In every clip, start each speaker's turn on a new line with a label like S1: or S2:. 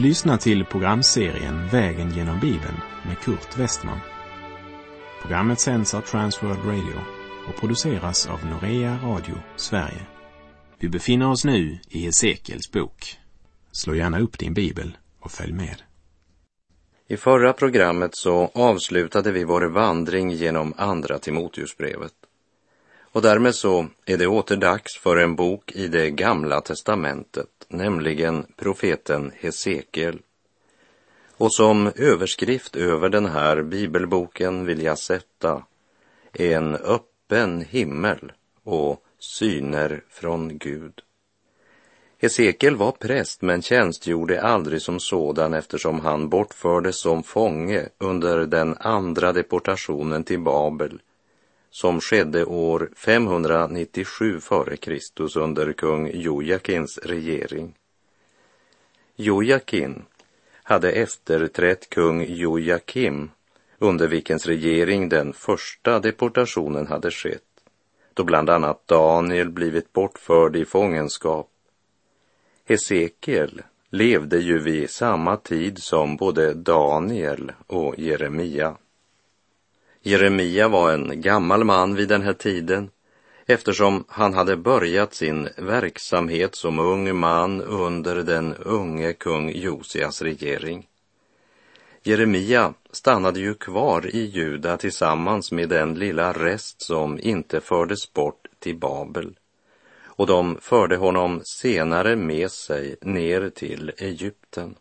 S1: Du lyssnar till programserien Vägen genom Bibeln med Kurt Westman. Programmet sänds av Transworld Radio och produceras av Norea Radio Sverige. Vi befinner oss nu i Hesekiels bok. Slå gärna upp din bibel och följ med.
S2: I förra programmet så avslutade vi vår vandring genom Andra Timoteusbrevet. Och därmed så är det åter dags för en bok i det gamla testamentet, nämligen profeten Hesekiel. Och som överskrift över den här bibelboken vill jag sätta en öppen himmel och syner från Gud. Hesekiel var präst men tjänstgjorde aldrig som sådan eftersom han bortfördes som fånge under den andra deportationen till Babel som skedde år 597 f.Kr. under kung Jojakins regering. Jojakin hade efterträtt kung Jojakim under vilkens regering den första deportationen hade skett, då bland annat Daniel blivit bortförd i fångenskap. Hesekiel levde ju vid samma tid som både Daniel och Jeremia. Jeremia var en gammal man vid den här tiden eftersom han hade börjat sin verksamhet som ung man under den unge kung Josias regering. Jeremia stannade ju kvar i Juda tillsammans med den lilla rest som inte fördes bort till Babel och de förde honom senare med sig ner till Egypten.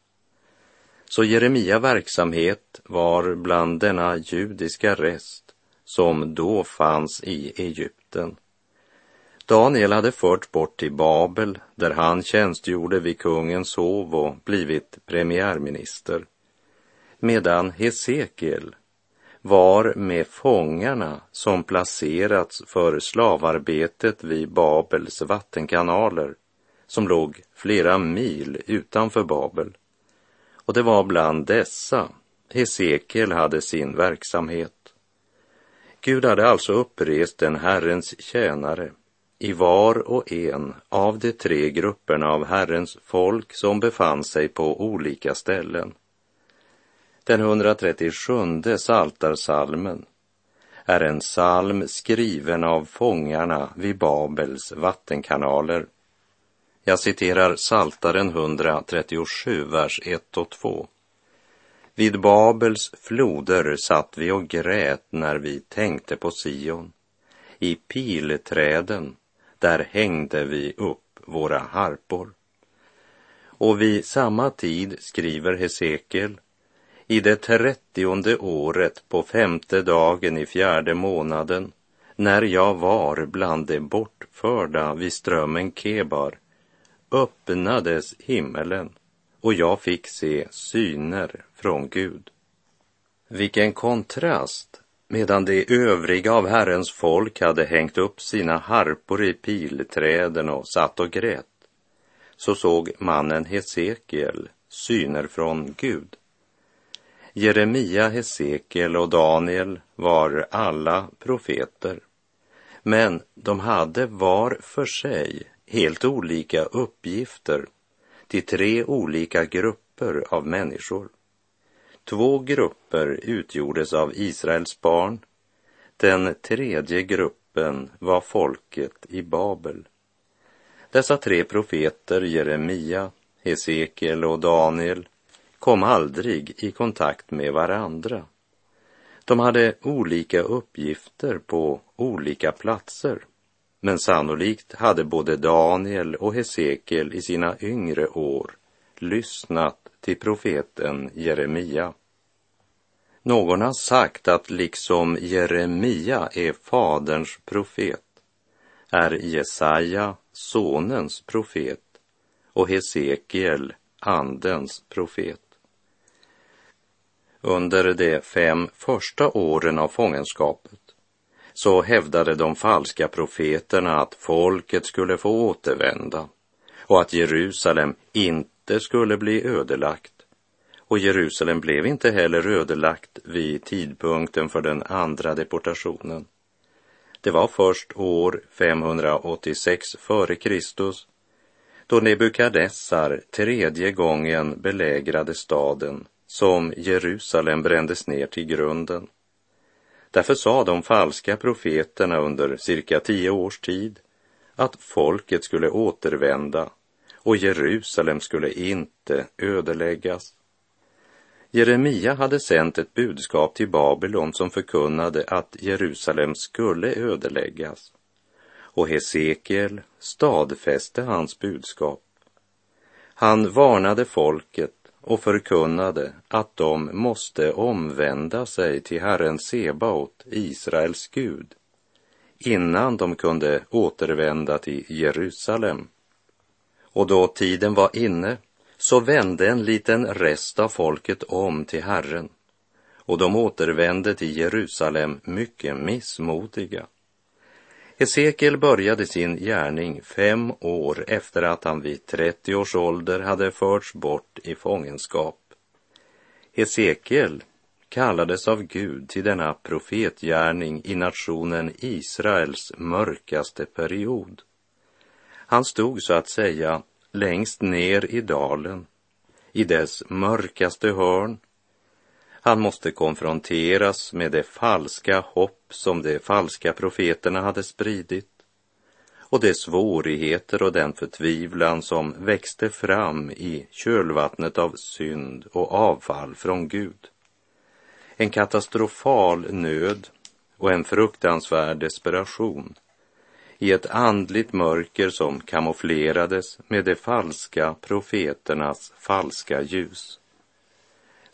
S2: Så Jeremia verksamhet var bland denna judiska rest som då fanns i Egypten. Daniel hade förts bort till Babel där han tjänstgjorde vid kungens hov och blivit premiärminister. Medan Hesekiel var med fångarna som placerats för slavarbetet vid Babels vattenkanaler som låg flera mil utanför Babel. Och det var bland dessa Hesekiel hade sin verksamhet. Gud hade alltså upprest en Herrens tjänare i var och en av de tre grupperna av Herrens folk som befann sig på olika ställen. Den 137 saltarsalmen är en psalm skriven av fångarna vid Babels vattenkanaler jag citerar Saltaren 137, vers 1 och 2. Vid Babels floder satt vi och grät när vi tänkte på Sion. I pilträden, där hängde vi upp våra harpor. Och vid samma tid skriver Hesekiel, i det trettionde året på femte dagen i fjärde månaden, när jag var bland de bortförda vid strömmen Kebar, öppnades himmelen och jag fick se syner från Gud. Vilken kontrast! Medan de övriga av Herrens folk hade hängt upp sina harpor i pilträden och satt och grät, så såg mannen Hesekiel syner från Gud. Jeremia, Hesekiel och Daniel var alla profeter, men de hade var för sig helt olika uppgifter till tre olika grupper av människor. Två grupper utgjordes av Israels barn. Den tredje gruppen var folket i Babel. Dessa tre profeter, Jeremia, Hesekiel och Daniel, kom aldrig i kontakt med varandra. De hade olika uppgifter på olika platser men sannolikt hade både Daniel och Hesekiel i sina yngre år lyssnat till profeten Jeremia. Någon har sagt att liksom Jeremia är faderns profet är Jesaja sonens profet och Hesekiel andens profet. Under de fem första åren av fångenskapet så hävdade de falska profeterna att folket skulle få återvända och att Jerusalem inte skulle bli ödelagt. Och Jerusalem blev inte heller ödelagt vid tidpunkten för den andra deportationen. Det var först år 586 f.Kr. då Nebukadnessar tredje gången belägrade staden som Jerusalem brändes ner till grunden. Därför sa de falska profeterna under cirka tio års tid att folket skulle återvända och Jerusalem skulle inte ödeläggas. Jeremia hade sänt ett budskap till Babylon som förkunnade att Jerusalem skulle ödeläggas och Hesekiel stadfäste hans budskap. Han varnade folket och förkunnade att de måste omvända sig till Herren Sebaot, Israels Gud, innan de kunde återvända till Jerusalem. Och då tiden var inne så vände en liten rest av folket om till Herren och de återvände till Jerusalem mycket missmodiga. Hesekiel började sin gärning fem år efter att han vid 30 års ålder hade förts bort i fångenskap. Hesekiel kallades av Gud till denna profetgärning i nationen Israels mörkaste period. Han stod så att säga längst ner i dalen, i dess mörkaste hörn. Han måste konfronteras med det falska hopp som de falska profeterna hade spridit och de svårigheter och den förtvivlan som växte fram i kölvattnet av synd och avfall från Gud. En katastrofal nöd och en fruktansvärd desperation i ett andligt mörker som kamouflerades med de falska profeternas falska ljus.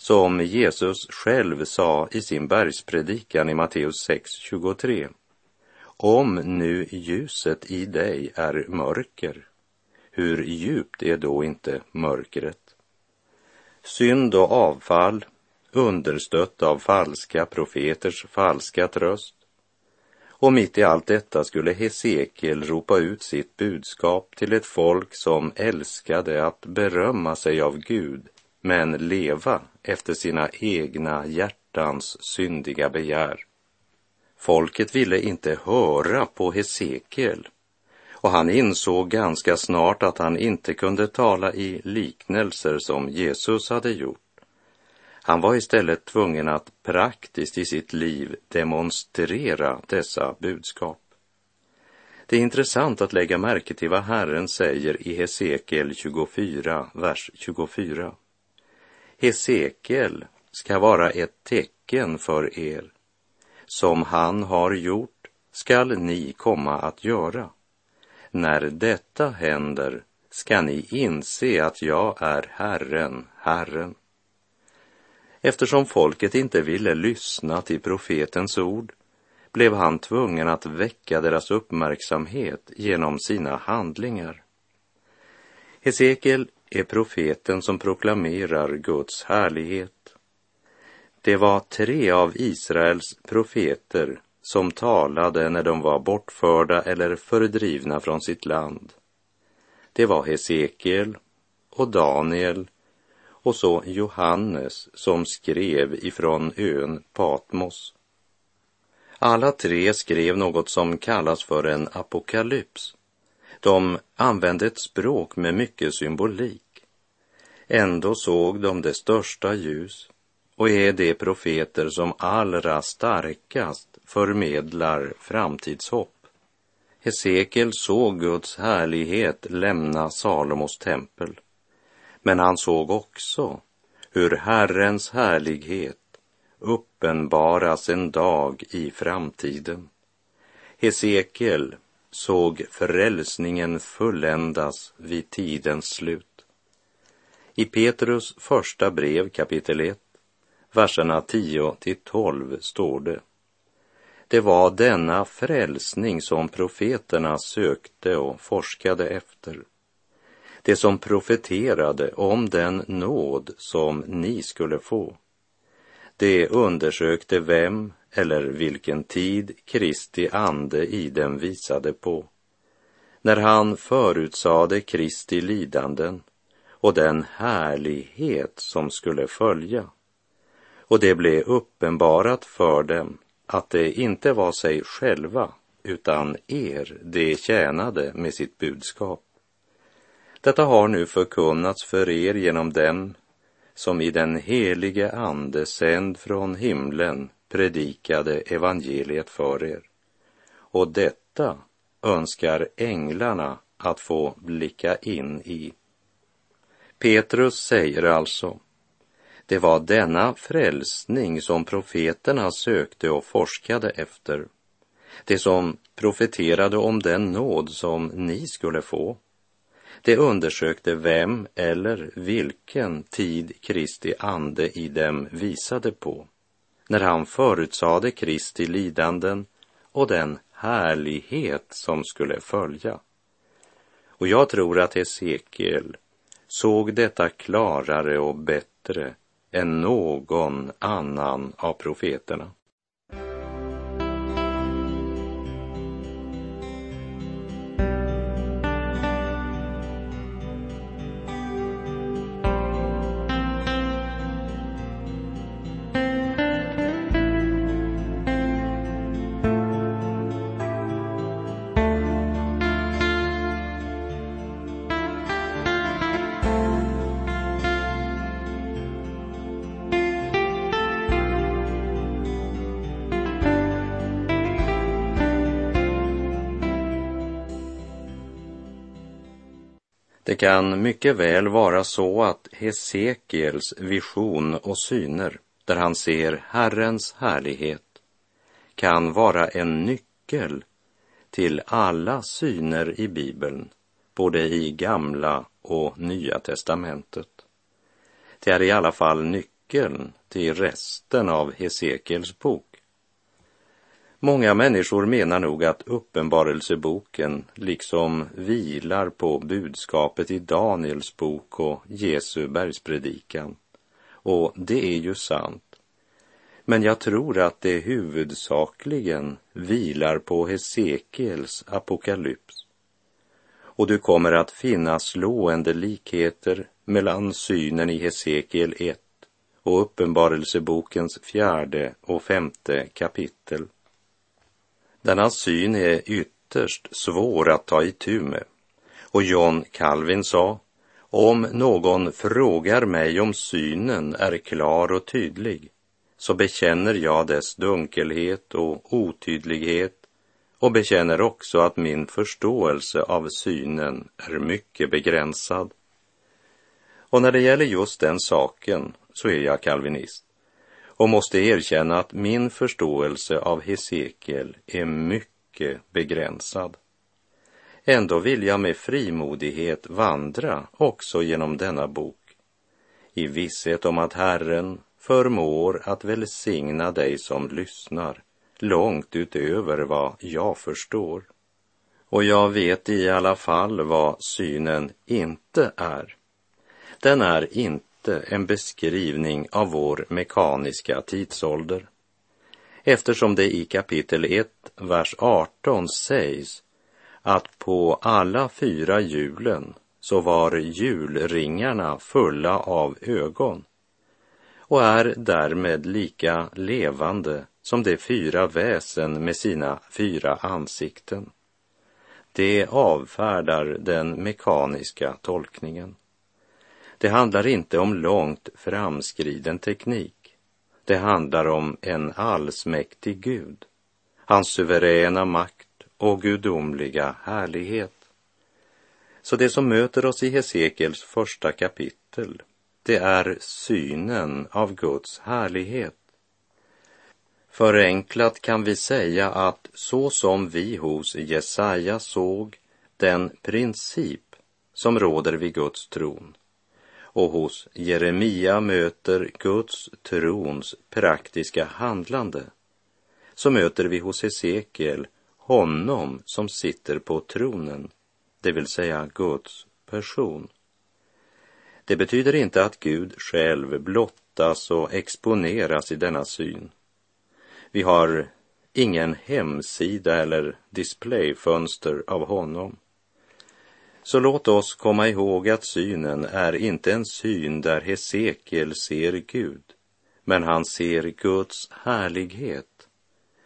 S2: Som Jesus själv sa i sin bergspredikan i Matteus 6.23. Om nu ljuset i dig är mörker, hur djupt är då inte mörkret? Synd och avfall, understött av falska profeters falska tröst, och mitt i allt detta skulle Hesekiel ropa ut sitt budskap till ett folk som älskade att berömma sig av Gud, men leva efter sina egna hjärtans syndiga begär. Folket ville inte höra på Hesekiel och han insåg ganska snart att han inte kunde tala i liknelser som Jesus hade gjort. Han var istället tvungen att praktiskt i sitt liv demonstrera dessa budskap. Det är intressant att lägga märke till vad Herren säger i Hesekiel 24, vers 24. Hesekiel ska vara ett tecken för er. Som han har gjort skall ni komma att göra. När detta händer ska ni inse att jag är Herren, Herren. Eftersom folket inte ville lyssna till profetens ord blev han tvungen att väcka deras uppmärksamhet genom sina handlingar. Hesekiel är profeten som proklamerar Guds härlighet. Det var tre av Israels profeter som talade när de var bortförda eller fördrivna från sitt land. Det var Hesekiel och Daniel och så Johannes som skrev ifrån ön Patmos. Alla tre skrev något som kallas för en apokalyps. De använde ett språk med mycket symbolik. Ändå såg de det största ljus och är de profeter som allra starkast förmedlar framtidshopp. Hesekiel såg Guds härlighet lämna Salomos tempel. Men han såg också hur Herrens härlighet uppenbaras en dag i framtiden. Hesekiel såg frälsningen fulländas vid tidens slut. I Petrus första brev kapitel 1, verserna 10 till 12 står det. Det var denna frälsning som profeterna sökte och forskade efter det som profeterade om den nåd som ni skulle få. Det undersökte vem eller vilken tid Kristi ande i den visade på, när han förutsade Kristi lidanden och den härlighet som skulle följa. Och det blev uppenbarat för dem att det inte var sig själva utan er de tjänade med sitt budskap. Detta har nu förkunnats för er genom dem som i den helige Ande sänd från himlen predikade evangeliet för er. Och detta önskar änglarna att få blicka in i. Petrus säger alltså, det var denna frälsning som profeterna sökte och forskade efter. Det som profeterade om den nåd som ni skulle få. Det undersökte vem eller vilken tid Kristi ande i dem visade på, när han förutsade Kristi lidanden och den härlighet som skulle följa. Och jag tror att Hesekiel såg detta klarare och bättre än någon annan av profeterna. Det kan mycket väl vara så att Hesekiels vision och syner, där han ser Herrens härlighet, kan vara en nyckel till alla syner i Bibeln, både i Gamla och Nya testamentet. Det är i alla fall nyckeln till resten av Hesekiels bok. Många människor menar nog att Uppenbarelseboken liksom vilar på budskapet i Daniels bok och Jesu bergspredikan. Och det är ju sant. Men jag tror att det huvudsakligen vilar på Hesekiels apokalyps. Och du kommer att finna slående likheter mellan synen i Hesekiel 1 och Uppenbarelsebokens fjärde och femte kapitel. Denna syn är ytterst svår att ta itu med. Och John Calvin sa, om någon frågar mig om synen är klar och tydlig, så bekänner jag dess dunkelhet och otydlighet och bekänner också att min förståelse av synen är mycket begränsad. Och när det gäller just den saken så är jag kalvinist och måste erkänna att min förståelse av Hesekiel är mycket begränsad. Ändå vill jag med frimodighet vandra också genom denna bok i visshet om att Herren förmår att välsigna dig som lyssnar långt utöver vad jag förstår. Och jag vet i alla fall vad synen inte är. Den är inte inte en beskrivning av vår mekaniska tidsålder. Eftersom det i kapitel 1, vers 18 sägs att på alla fyra hjulen så var hjulringarna fulla av ögon och är därmed lika levande som de fyra väsen med sina fyra ansikten. Det avfärdar den mekaniska tolkningen. Det handlar inte om långt framskriden teknik. Det handlar om en allsmäktig Gud, hans suveräna makt och gudomliga härlighet. Så det som möter oss i Hesekiels första kapitel, det är synen av Guds härlighet. Förenklat kan vi säga att så som vi hos Jesaja såg den princip som råder vid Guds tron, och hos Jeremia möter Guds trons praktiska handlande så möter vi hos Hesekiel honom som sitter på tronen, det vill säga Guds person. Det betyder inte att Gud själv blottas och exponeras i denna syn. Vi har ingen hemsida eller displayfönster av honom. Så låt oss komma ihåg att synen är inte en syn där Hesekiel ser Gud, men han ser Guds härlighet,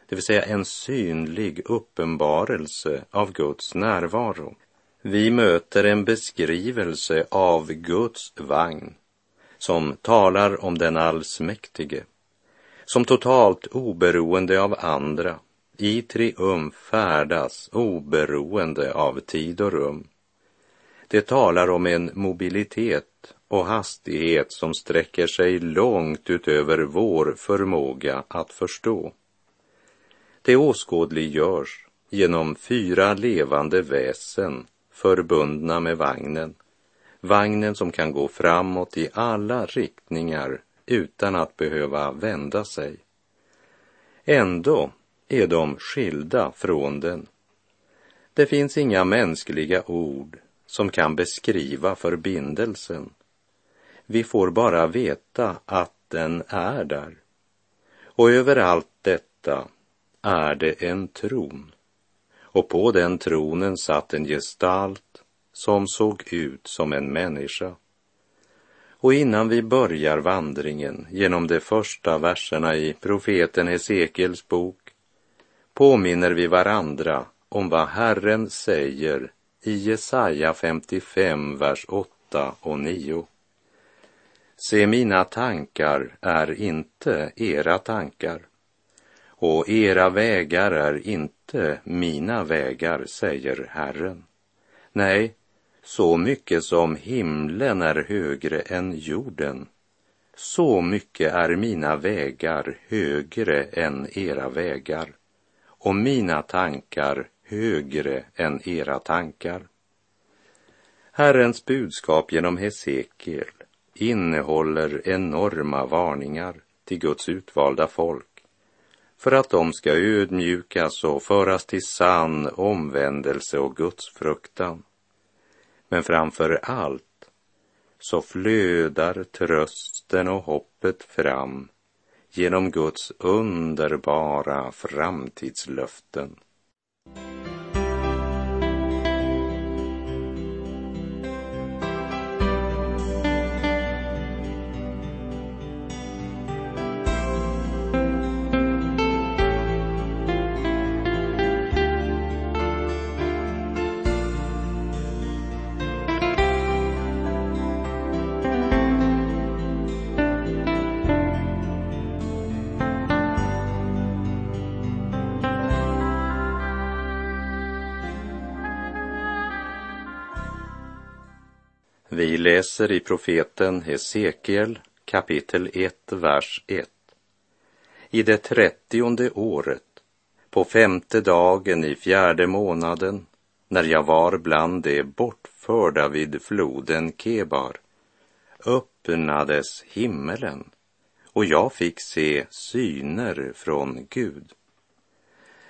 S2: det vill säga en synlig uppenbarelse av Guds närvaro. Vi möter en beskrivelse av Guds vagn som talar om den allsmäktige, som totalt oberoende av andra i triumf färdas oberoende av tid och rum. Det talar om en mobilitet och hastighet som sträcker sig långt utöver vår förmåga att förstå. Det åskådliggörs genom fyra levande väsen förbundna med vagnen. Vagnen som kan gå framåt i alla riktningar utan att behöva vända sig. Ändå är de skilda från den. Det finns inga mänskliga ord som kan beskriva förbindelsen. Vi får bara veta att den är där. Och över allt detta är det en tron. Och på den tronen satt en gestalt som såg ut som en människa. Och innan vi börjar vandringen genom de första verserna i profeten Hesekiels bok påminner vi varandra om vad Herren säger i Jesaja 55, vers 8 och 9. Se, mina tankar är inte era tankar och era vägar är inte mina vägar, säger Herren. Nej, så mycket som himlen är högre än jorden, så mycket är mina vägar högre än era vägar och mina tankar högre än era tankar. Herrens budskap genom Hesekiel innehåller enorma varningar till Guds utvalda folk för att de ska ödmjukas och föras till sann omvändelse och Guds fruktan. Men framför allt så flödar trösten och hoppet fram genom Guds underbara framtidslöften. Läser i profeten Hesekiel kapitel 1, vers 1. I det trettionde året, på femte dagen i fjärde månaden, när jag var bland de bortförda vid floden Kebar, öppnades himmelen och jag fick se syner från Gud.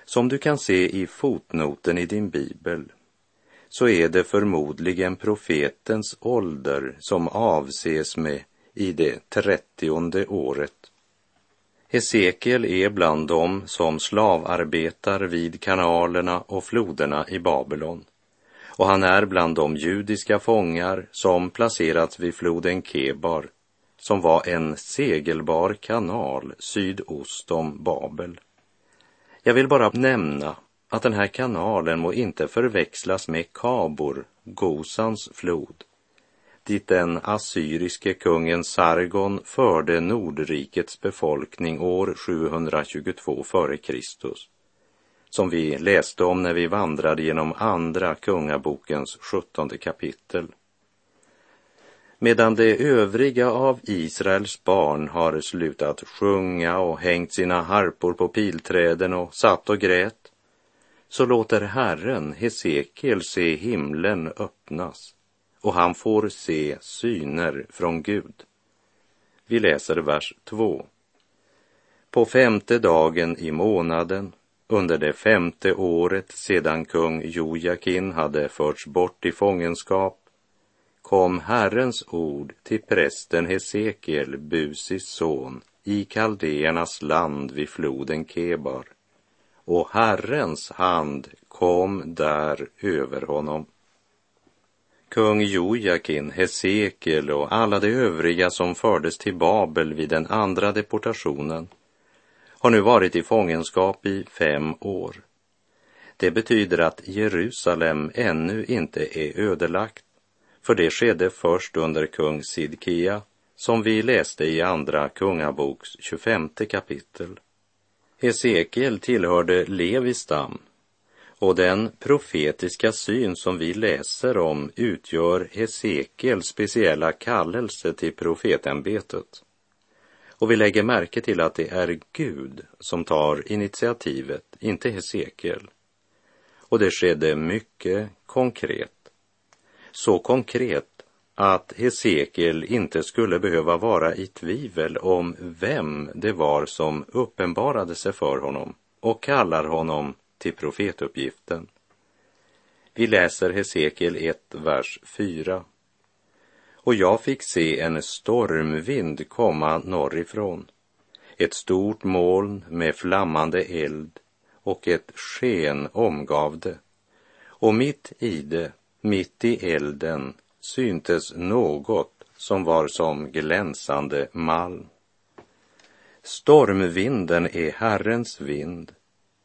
S2: Som du kan se i fotnoten i din bibel så är det förmodligen profetens ålder som avses med i det trettionde året. Hesekiel är bland dem som slavarbetar vid kanalerna och floderna i Babylon och han är bland de judiska fångar som placerats vid floden Kebar som var en segelbar kanal sydost om Babel. Jag vill bara nämna att den här kanalen må inte förväxlas med Kabor, Gosans flod, dit den assyriske kungen Sargon förde Nordrikets befolkning år 722 f.Kr. som vi läste om när vi vandrade genom Andra Kungabokens sjuttonde kapitel. Medan de övriga av Israels barn har slutat sjunga och hängt sina harpor på pilträden och satt och grät så låter Herren Hesekiel se himlen öppnas och han får se syner från Gud. Vi läser vers 2. På femte dagen i månaden, under det femte året sedan kung Jojakin hade förts bort i fångenskap, kom Herrens ord till prästen Hesekiel, Busis son, i Kaldéernas land vid floden Kebar och Herrens hand kom där över honom. Kung Jojakin, Hesekiel och alla de övriga som fördes till Babel vid den andra deportationen har nu varit i fångenskap i fem år. Det betyder att Jerusalem ännu inte är ödelagt, för det skedde först under kung Sidkia, som vi läste i Andra Kungaboks 25 kapitel. Hesekiel tillhörde Levis stam och den profetiska syn som vi läser om utgör Hesekiels speciella kallelse till profetämbetet. Och vi lägger märke till att det är Gud som tar initiativet, inte Hesekiel. Och det skedde mycket konkret. Så konkret att Hesekiel inte skulle behöva vara i tvivel om vem det var som uppenbarade sig för honom och kallar honom till profetuppgiften. Vi läser Hesekiel 1, vers 4. Och jag fick se en stormvind komma norrifrån, ett stort moln med flammande eld och ett sken omgav det. Och mitt i det, mitt i elden, syntes något som var som glänsande malm. Stormvinden är Herrens vind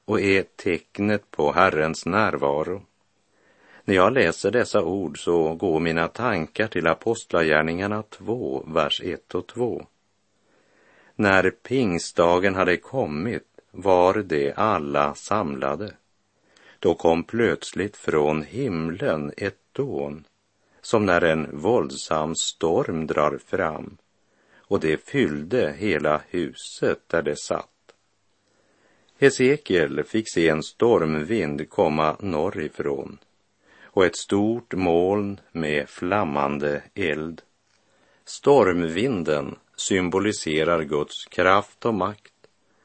S2: och är tecknet på Herrens närvaro. När jag läser dessa ord så går mina tankar till Apostlagärningarna 2, vers 1 och 2. När pingstdagen hade kommit var de alla samlade. Då kom plötsligt från himlen ett dån, som när en våldsam storm drar fram, och det fyllde hela huset där det satt. Hesekiel fick se en stormvind komma norrifrån och ett stort moln med flammande eld. Stormvinden symboliserar Guds kraft och makt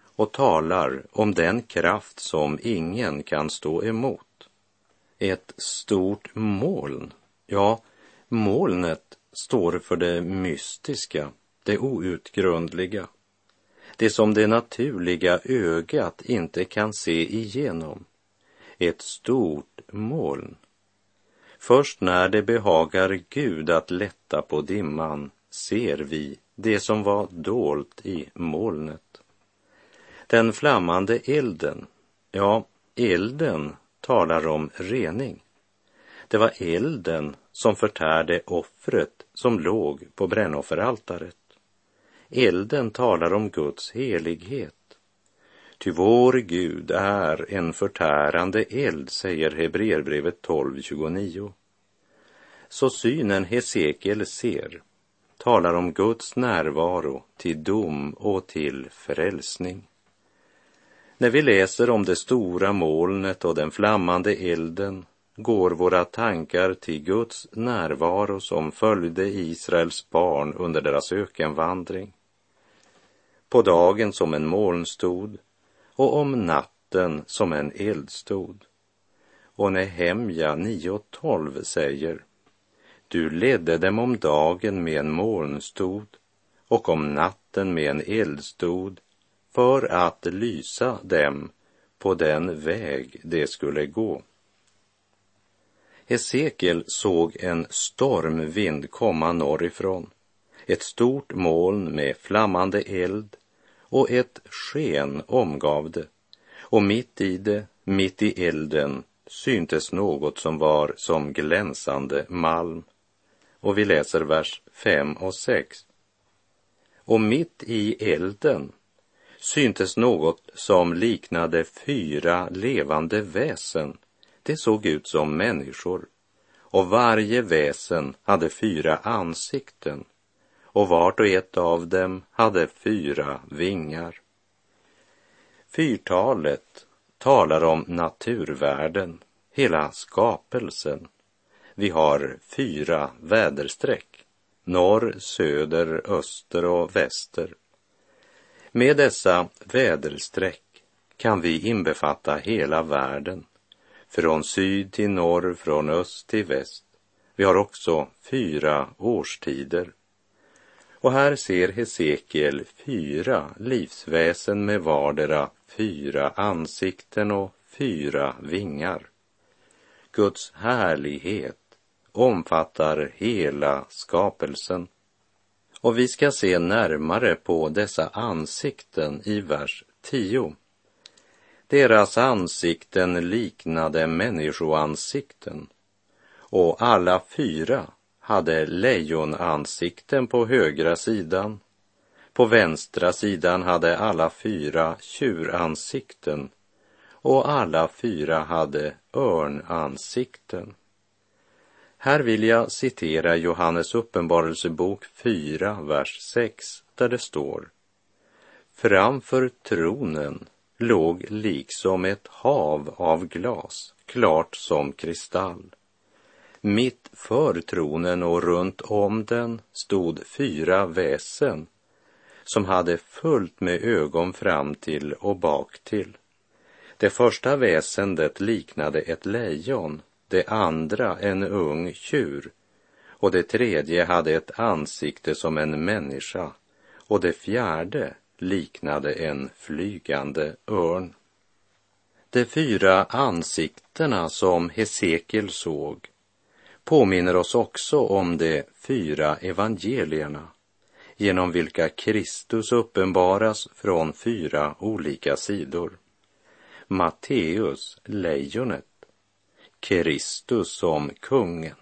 S2: och talar om den kraft som ingen kan stå emot. Ett stort moln, ja, molnet står för det mystiska, det outgrundliga det som det naturliga ögat inte kan se igenom. Ett stort moln. Först när det behagar Gud att lätta på dimman ser vi det som var dolt i molnet. Den flammande elden, ja, elden talar om rening. Det var elden som förtärde offret som låg på brännofferaltaret. Elden talar om Guds helighet. Ty vår Gud är en förtärande eld, säger Hebreerbrevet 12.29. Så synen Hesekiel ser talar om Guds närvaro till dom och till frälsning. När vi läser om det stora molnet och den flammande elden går våra tankar till Guds närvaro som följde Israels barn under deras ökenvandring på dagen som en molnstod och om natten som en eldstod. Och Nehemja 9.12 säger Du ledde dem om dagen med en molnstod och om natten med en eldstod för att lysa dem på den väg de skulle gå. Hesekiel såg en stormvind komma norrifrån, ett stort moln med flammande eld och ett sken omgav det, och mitt i det, mitt i elden, syntes något som var som glänsande malm. Och vi läser vers 5 och 6. Och mitt i elden syntes något som liknade fyra levande väsen. Det såg ut som människor, och varje väsen hade fyra ansikten och vart och ett av dem hade fyra vingar. Fyrtalet talar om naturvärlden, hela skapelsen. Vi har fyra väderstreck, norr, söder, öster och väster. Med dessa väderstreck kan vi inbefatta hela världen, från syd till norr, från öst till väst. Vi har också fyra årstider. Och här ser Hesekiel fyra livsväsen med vardera fyra ansikten och fyra vingar. Guds härlighet omfattar hela skapelsen. Och vi ska se närmare på dessa ansikten i vers 10. Deras ansikten liknade människoansikten och alla fyra hade lejonansikten på högra sidan. På vänstra sidan hade alla fyra tjuransikten och alla fyra hade örnansikten. Här vill jag citera Johannes uppenbarelsebok 4, vers 6, där det står Framför tronen låg liksom ett hav av glas, klart som kristall. Mitt för tronen och runt om den stod fyra väsen som hade fullt med ögon fram till och bak till. Det första väsendet liknade ett lejon, det andra en ung tjur och det tredje hade ett ansikte som en människa och det fjärde liknade en flygande örn. De fyra ansiktena som Hesekiel såg påminner oss också om de fyra evangelierna genom vilka Kristus uppenbaras från fyra olika sidor. Matteus, lejonet, Kristus som kungen,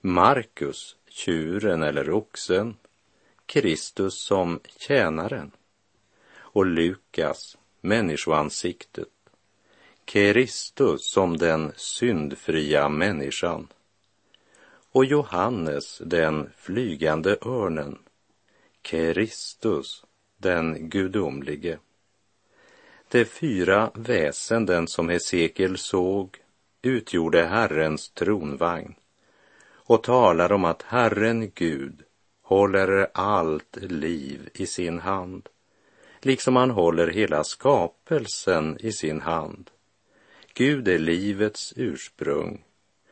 S2: Markus, tjuren eller oxen, Kristus som tjänaren och Lukas, människoansiktet, Kristus som den syndfria människan och Johannes, den flygande örnen, Kristus, den gudomlige. De fyra väsenden som Hesekiel såg utgjorde Herrens tronvagn och talar om att Herren Gud håller allt liv i sin hand, liksom han håller hela skapelsen i sin hand. Gud är livets ursprung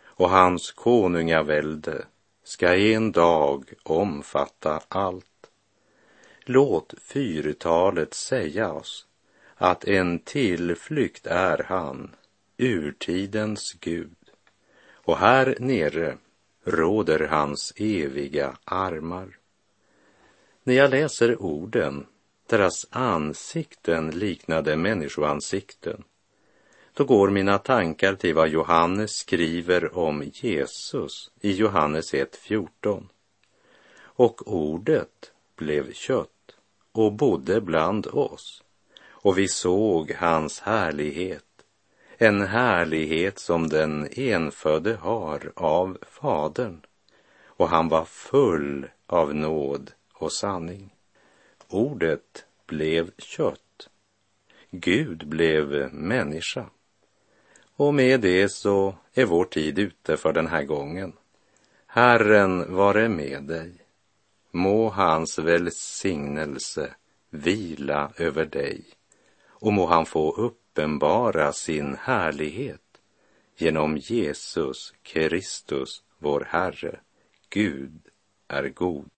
S2: och hans konungavälde ska en dag omfatta allt. Låt fyrtalet säga oss att en tillflykt är han, urtidens Gud, och här nere råder hans eviga armar. När jag läser orden, deras ansikten liknade människoansikten, då går mina tankar till vad Johannes skriver om Jesus i Johannes 1.14. Och ordet blev kött och bodde bland oss och vi såg hans härlighet, en härlighet som den enfödde har av Fadern och han var full av nåd och sanning. Ordet blev kött. Gud blev människa. Och med det så är vår tid ute för den här gången. Herren vare med dig. Må hans välsignelse vila över dig och må han få uppenbara sin härlighet genom Jesus Kristus, vår Herre. Gud är god.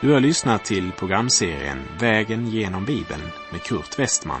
S1: Du har lyssnat till programserien Vägen genom Bibeln med Kurt Westman